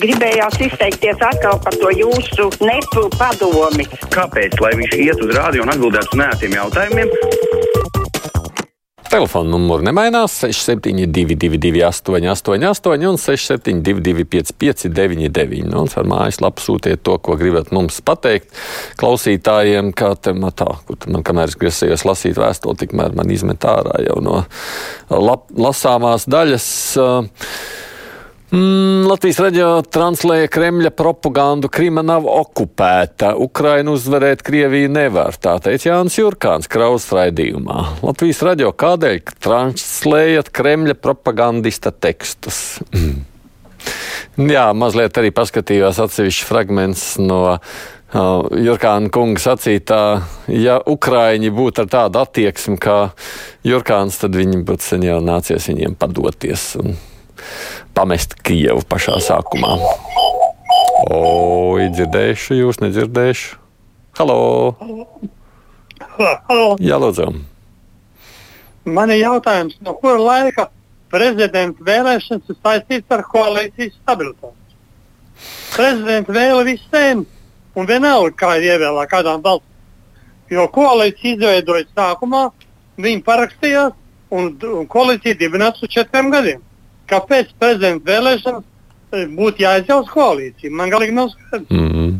gribējās izteikties atkal par to jūsu nepu padomi. Kāpēc? Lai viņš iet uz rādio un atbildētu uz nētiem jautājumiem. Telefona numurs nemainās 6722, 888, un 672, 559, nu, un ar mājaslapu sūtiet to, ko gribat mums pateikt. Klausītājiem, kā tematā, kur man kamēr es grasījos lasīt vēstuli, tikmēr man izmet ārā jau no lap, lasāmās daļas. Uh, Mm, Latvijas radio translēja Kremļa propagandu. Krima nav okupēta. Ukraina uzvarēt Krieviju nevar. Tā teica Jānis Jurkāns Kraus raidījumā. Latvijas radio kādēļ translējat Kremļa propagandista tekstus? Mm. Jā, mazliet arī paskatījos atsevišķi fragments no Uh, Jurkāna kunga sacītā, ja Ukrāņi būtu ar tādu attieksmi kā Jurkāns, tad viņi būtu sen jau nācies viņiem padoties. Un pamest Kijevu pašā sākumā. Oi, dzirdēšu, jūs nedzirdēšu. Halo! Halo. Jā, lūdzu. Man ir jautājums, no kura laika prezidenta vēlēšanas ir saistītas ar koalīcijas stabilitāti? Prezidents vēla visiem, un vienalga, kā ir ievēlēta kādām valstīm. Jo koalīcija izveidojas sākumā, viņi parakstījās, un, un koalīcija dibināts uz četriem gadiem kāpēc prezidenta vēlēšanas e, būtu jāizjauc koalīcija. Man galīgi nav skaidrs. Mm.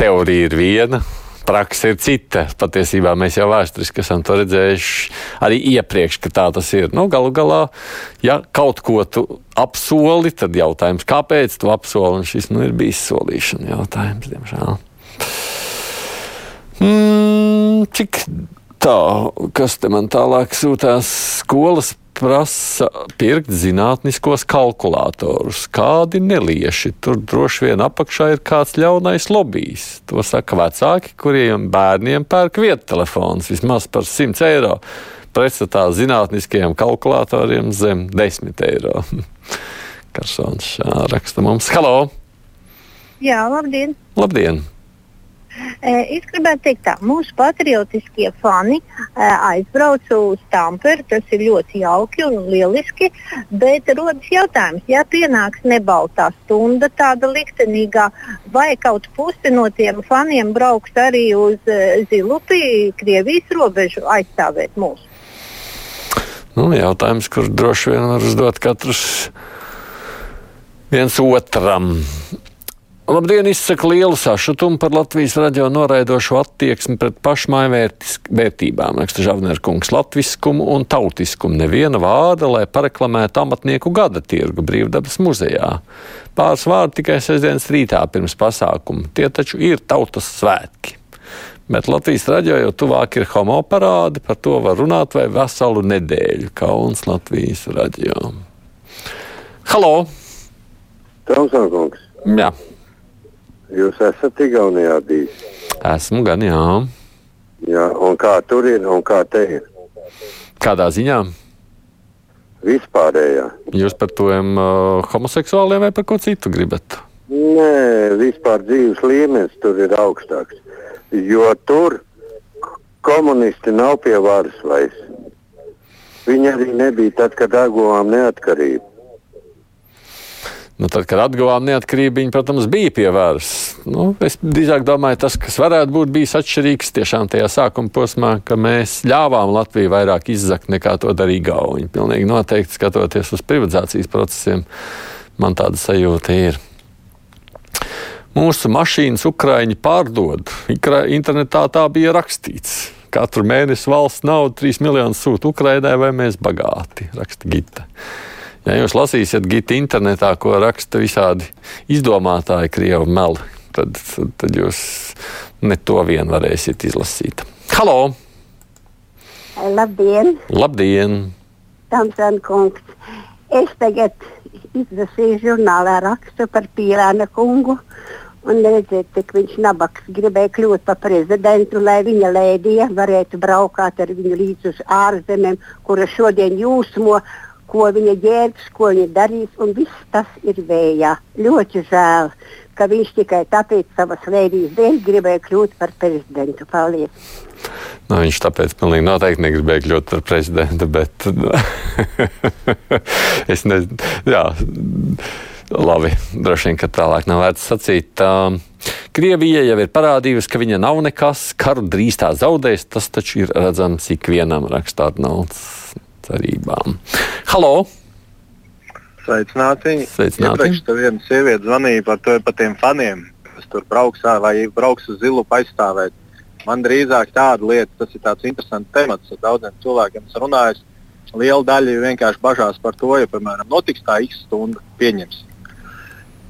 Teorija ir viena. Praksa ir cita. Patiesībā mēs jau vēsturiski esam to redzējuši arī iepriekš, ka tā tas ir. Nu, galu galā, ja kaut ko tu apsoli, tad jautājums, kāpēc tu apsoli, un šis nu, ir bijis solīšana jautājums, diemžēl. Mm, cik tā, kas te man tālāk sūtās skolas prasa pirkt zinātniskos kalkulatorus. Kādi nelieši? Tur droši vien apakšā ir kāds ļaunais lobbyis. To saka vecāki, kuriem bērniem pērk viettelefons vismaz par 100 eiro. Pretstatā zinātniskajiem kalkulatoriem zem 10 eiro. Karsons raksta mums. Halo! Jā, labdien! Labdien! Es gribētu teikt, ka mūsu patriotiskie fani aizbrauca uz Tamperi. Tas ir ļoti jauki un lieliski. Bet rodas jautājums, ja pienāks nebaltā stunda, tāda liktenīgā, vai kaut pusi no tiem faniem brauks arī uz Zilupi, Krievijas robežu aizstāvēt mūsu? Nu, jautājums, kur droši vien var uzdot katrs viens otram. Labdien, izsaka lielu sašutumu par Latvijas radio noraidošo attieksmi pret pašmāju vērtībām, raksta Žavner kungs, latviskumu un tautiskumu. Neviena vārda, lai pareklamētu amatnieku gada tirgu brīvdabas muzejā. Pāris vārdi tikai sestdienas rītā pirms pasākuma. Tie taču ir tautas svētki. Bet Latvijas radio jau tuvāk ir homo parādi, par to var runāt vai veselu nedēļu. Kauns Latvijas radio. Halo! Tomsonkungs. Jā. Jūs esat Igaunijā bijis? Esmu gan, jā. Jā, un kā tur ir un kā te ir? Kādā ziņā? Vispārējā. Jūs par tiem uh, homoseksuāliem vai par ko citu gribat? Nē, vispār dzīves līmenis tur ir augstāks. Jo tur komunisti nav pie varas vairs. Viņi arī nebija tad, kad atguvām neatkarību. Nu, tad, kad atguvām neatkarību, viņi, protams, bija pie varas. Nu, es drīzāk domāju, tas, kas varētu būt bijis atšķirīgs tiešām tajā sākuma posmā, ka mēs ļāvām Latviju vairāk izzakt nekā to darīja Gauļi. Pilnīgi noteikti skatoties uz privatizācijas procesiem, man tāda sajūta ir. Mūsu mašīnas Ukrāņi pārdod. Internetā tā bija rakstīts. Katru mēnesi valsts naudu 3 miljonus sūta Ukraiņai, vai mēs bagāti, raksta Gita. Ja jūs lasīsiet gita internetā, ko raksta visādi izdomātāji, krievu meli, tad, tad jūs ne to vien varēsiet izlasīt. Halo! Labdien! Labdien! Tamsan kungs! Es tagad izlasīju žurnālā rakstu par Pīrāna kungu. Un redziet, cik viņš nabaks gribēja kļūt par prezidentu, lai viņa lēdija varētu braukāt ar viņu līdz uz ārzemēm, kuras šodien jūsmo ko viņa ģērbs, ko viņa darīs, un viss tas ir vējā. Ļoti žēl, ka viņš tikai tāpēc savas vēdīs dēļ gribēja kļūt par prezidentu. Paldies! Nu, viņš tāpēc pilnīgi noteikti negribēja kļūt par prezidentu, bet es nezinu. Jā. Labi, droši vien, ka tālāk nav vērts sacīt. Uh, Krievija jau ir parādījusi, ka viņa nav nekas, karu drīz tā zaudēs. Tas taču ir redzams ikvienam rakstāt naudas cerībām. Halo! Sveicināti! Sveicināti. Iepriekš tev viena sieviete zvanīja par, to, par tiem faniem, kas tur brauks vai brauks uz zilu aizstāvēt. Man drīzāk tāda lieta, tas ir tāds interesants temats ar daudziem cilvēkiem. Es runāju, liela daļa vienkārši bažās par to, ja, piemēram, notiks tā X stunda pieņems.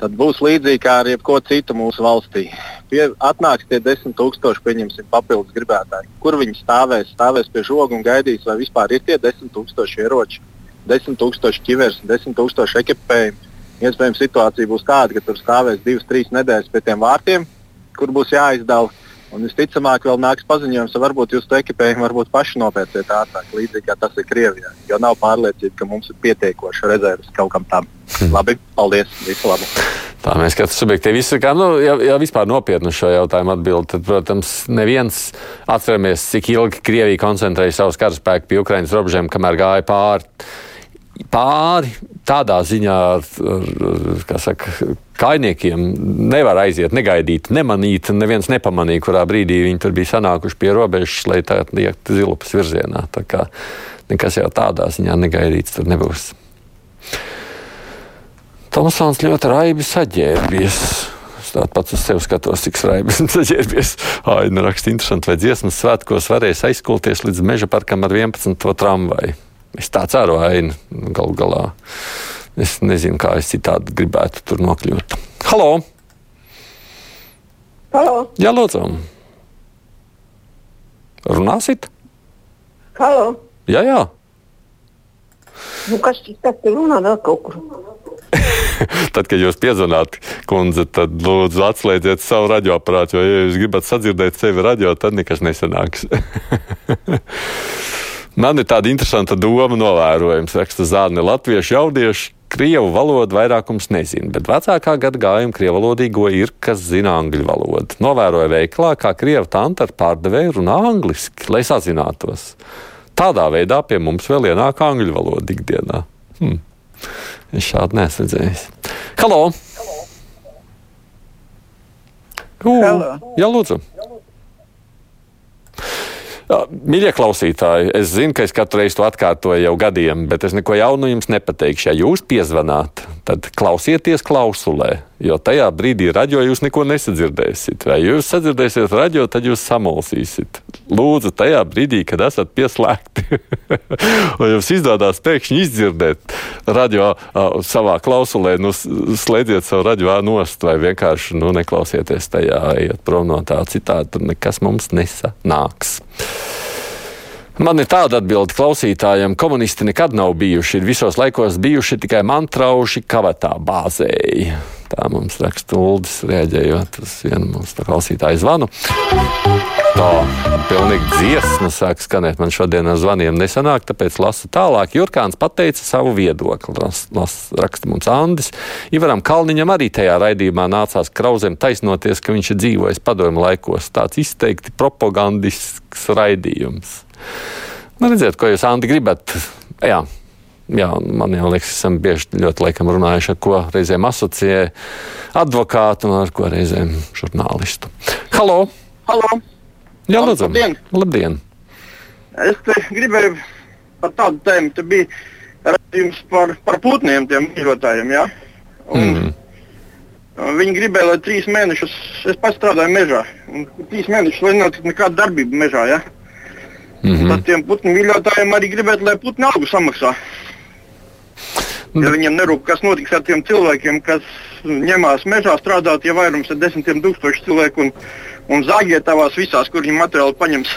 Tad būs līdzīgi kā ar jebko citu mūsu valstī. Pie, atnāks tie desmit tūkstoši, pieņemsim, papildus gribētāji. Kur viņi stāvēs? Stāvēs pie žoga un gaidīs, vai vispār ir tie desmit tūkstoši ieroči, desmit tūkstoši ķivers, desmit tūkstoši ekipējumu. Iespējams, situācija būs tāda, ka tur stāvēs divas, trīs nedēļas pie tiem vārtiem, kur būs jāizdala. Un visticamāk, vēl nāks paziņojums, ka varbūt jūs to ekipējumu varbūt paši nopērciet ātrāk, līdzīgi kā tas ir Krievijā. Jo nav pārliecība, ka mums ir pietiekoša rezerves kaut kam tam. Labi, paldies! Visu labu! Tā mēs katrs subjektīvi izsakām. Nu, ja, ja vispār nopietni šo jautājumu atbild, tad, protams, neviens atceramies, cik ilgi Krievija koncentrēja savus karaspēku pie Ukraiņas robežām, kamēr gāja pāri. Pāri tādā ziņā, ar saka, kainiekiem nevar aiziet, negaidīt, nemanīt. Neviens nepamanīja, kurā brīdī viņi tur bija sanākuši pie robežas, lai tā iektu zilupas virzienā. Tā kā nekas jau tādā ziņā negaidīts tur nebūs. Tomsons ļoti raibi saģērbies. Es tādu pats uz sevi skatos, cik raibi saģērbies. Aina raksta interesanti, vai dziesmas svētkos varēs aizkulties līdz meža parkam ar 11. tramvaju. Es tā ceru, aina galu galā. Es nezinu, kā es citādi gribētu tur nokļūt. Halo! Halo! Jā, lūdzu! Runāsit? Halo! Jā, jā. Nu, kas tas tur runā vēl kaut kur? tad, kad jūs piezvanāt, kundze, tad lūdzu atslēdziet savu radioaparātu, jo, ja jūs gribat sadzirdēt sevi radio, tad nekas nesanāks. Man ir tāda interesanta doma, novērojums, raksta Zārne. Latviešu jaudieši krievu valodu vairākums nezina, bet vecākā gada gājuma krievu valodīgo ir, kas zina angļu valodu. Novēroja veiklā, kā krievu tante ar pārdevēju runā angliski, lai sazinātos. Tādā veidā pie mums vēl ienāk angļu valoda ikdienā. Hmm. Es šādu neesmu redzējis. Halo! Halo. Jā, lūdzu! Mīļie klausītāji, es zinu, ka es katru reizi to atkārtoju jau gadiem, bet es neko jaunu jums nepateikšu. Ja jūs piezvanāt, tad klausieties klausulē, jo tajā brīdī radio jūs neko nesadzirdēsiet. Vai jūs sadzirdēsiet radio, tad jūs samulsīsiet. Lūdzu, tajā brīdī, kad esat pieslēgti, vai jums izdodas pēkšņi izdzirdēt radio savā klausulē, nu, slēdziet savu radio nost vai vienkārši nu, neklausieties tajā, ejiet prom no tā citādi, tad nekas mums nesanāks. Man ir tāda atbilde klausītājiem, komunisti nekad nav bijuši. Ir visos laikos bijuši tikai mantrauši kavatā bāzēji. Tā mums raksta Uldis, rēģējot uz vienu mūsu klausītāju zvanu. Tā pilnīgi dziesma sāk skanēt. Man šodien ar zvaniem nesanāk, tāpēc lasu tālāk. Jurkāns pateica savu viedokli. Las, las, raksta mums Andis. Ivaram Kalniņam arī tajā raidījumā nācās krauzēm taisnoties, ka viņš ir dzīvojis padomu laikos. Tāds izteikti propagandisks raidījums. Nu, redziet, ko jūs, Andi, gribat. Jā. Jā, man jau liekas, esam bieži ļoti laikam runājuši, ar ko reizēm asociē advokātu un ar ko reizēm žurnālistu. Halo! Halo! Jā, lūdzu! Labdien! Labdien. Es te gribēju par tādu tēmu. Te bija redzējums par, par putniem, tiem mīļotājiem. Ja? Un, Mm. Viņi gribēja, lai trīs mēnešus es pats strādāju mežā. Un trīs mēnešus, lai nenotiktu nekāda darbība mežā. Ja? Mm -hmm. Tad tiem putnu mīļotājiem arī gribētu, lai putnu algu samaksā. Ja viņiem nerūp, kas notiks ar tiem cilvēkiem, kas ņemās mežā strādāt, ja vairums ir desmitiem tūkstoši cilvēku un, un zāģē tavās visās, kur viņi materiāli paņems.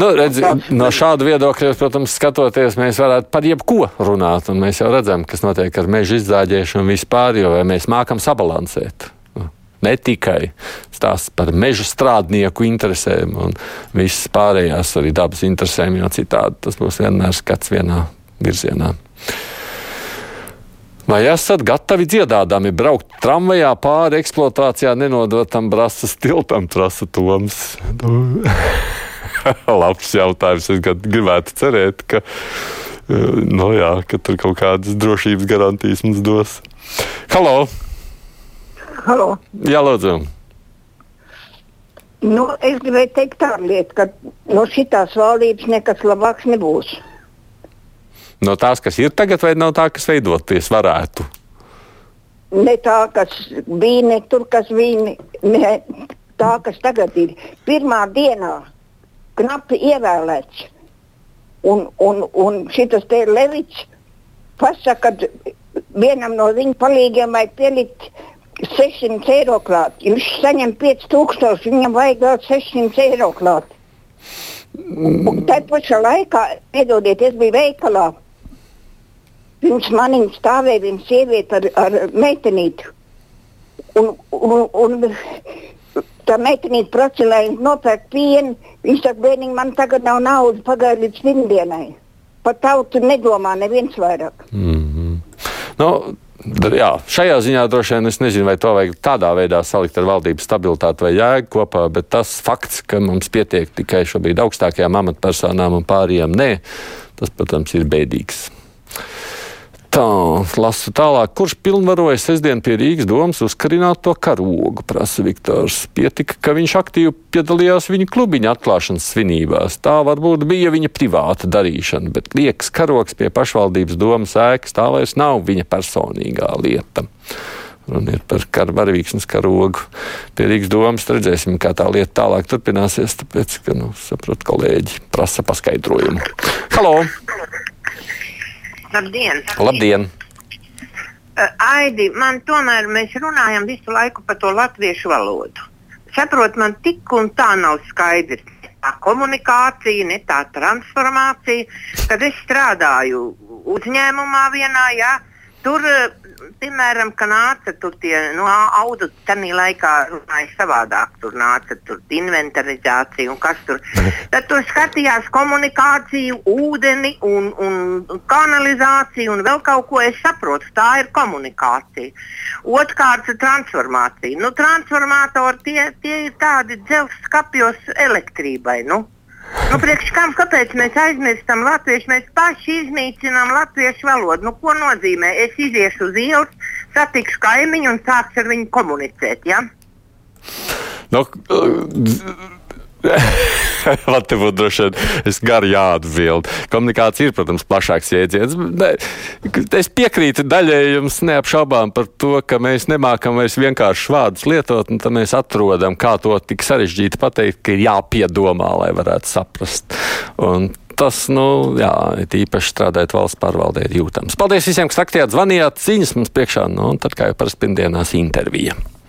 Nu, redzi, no šāda viedokļa, protams, skatoties, mēs varētu par jebko runāt. un Mēs jau redzam, kas notiek ar meža izzāģēšanu vispār, jo mēs mākam sabalansēt. Nu, Ne tikai stāsts par meža strādnieku interesēm un visas pārējās arī dabas interesēm, jo citādi tas būs vienmēr skats vienā virzienā. Vai esat gatavi dziedādami braukt tramvajā pāri eksploatācijā nenodotam brāzas tiltam, prasa Toms? Nu, Labs jautājums. Es gribētu cerēt, ka, nu, jā, ka tur kaut kādas drošības garantijas mums dos. Halo! Halo. Jā, lūdzu! Nu, es gribēju teikt tādu lietu, ka no šitās valdības nekas labāks nebūs. No tās, kas ir tagad, vai no tā, kas veidoties varētu? Ne tā, kas bija, ne tur, kas bija, ne, tā, kas tagad ir. Pirmā dienā knapi ievēlēts. Un, un, un šis te Levits pasaka, ka vienam no viņa palīgiem vajag pielikt 600 eiro klāt. Viņš saņem 5000, viņam vajag vēl 600 eiro klāt. Un tā pašā laikā, piedodiet, es biju veikalā. Pirms manim stāvēja viena sieviete ar, ar meitenīti. Un, un, un tā meitenīte prasa, lai viņš nopērk pienu. Viņš saka, bērniņ, man tagad nav naudas pagaidi līdz pirmdienai. Par tautu nedomā neviens vairāk. Mm -hmm. nu, Jā, šajā ziņā droši vien es nezinu, vai to vajag tādā veidā salikt ar valdības stabilitāti vai jēgu kopā, bet tas fakts, ka mums pietiek tikai šobrīd augstākajām amatpersonām un pārējiem nē, tas, protams, ir bēdīgs. Tā, lasu tālāk. Kurš pilnvaroja sestdien pie Rīgas domas uzkarināt to karogu, prasa Viktors. Pietika, ka viņš aktīvi piedalījās viņa klubiņa atklāšanas svinībās. Tā varbūt bija viņa privāta darīšana, bet liekas karogs pie pašvaldības domas ēkas tā vairs nav viņa personīgā lieta. Runa ir par kara varavīksnes karogu. Pie Rīgas domas redzēsim, kā tā lieta tālāk turpināsies, tāpēc, ka, nu, saprot, kolēģi prasa paskaidrojumu. Halo! Labdien! Labdien! Uh, Aidi, man tomēr mēs runājam visu laiku par to latviešu valodu. Saprot, man tik un tā nav skaidrs. Tā komunikācija, ne tā transformācija. Kad es strādāju uzņēmumā vienā, jā, tur uh, piemēram, ka nāca tur tie nu, audu, tādā laikā runāja savādāk. Tur nāca tur inventarizācija un kas tur. Tad tur skatījās komunikāciju, ūdeni un, un kanalizāciju un vēl kaut ko. Es saprotu, tā ir komunikācija. Otrkārt, transformācija. Nu, transformatori tie, tie ir tādi dzelzs skapjos elektrībai. Nu. Nu, priekš kam, kāpēc mēs aizmirstam latviešu? Mēs paši iznīcinām latviešu valodu. Nu, ko nozīmē? Es iziešu uz ielas, satikšu kaimiņu un sākšu ar viņu komunicēt. Ja? Nu, Man te būtu droši vien gari jāatbild. Komunikācija ir, protams, plašāks jēdziens. Es piekrītu daļai jums neapšaubām par to, ka mēs nemākam vairs vienkārši vārdus lietot, un tad mēs atrodam, kā to tik sarežģīti pateikt, ka ir jāpiedomā, lai varētu saprast. Un tas, nu, jā, īpaši strādājot valsts pārvaldē, ir jūtams. Paldies visiem, kas aktīvi zvanījāt, ziņas mums priekšā, nu, un tad, kā jau parasti pirmdienās, intervija.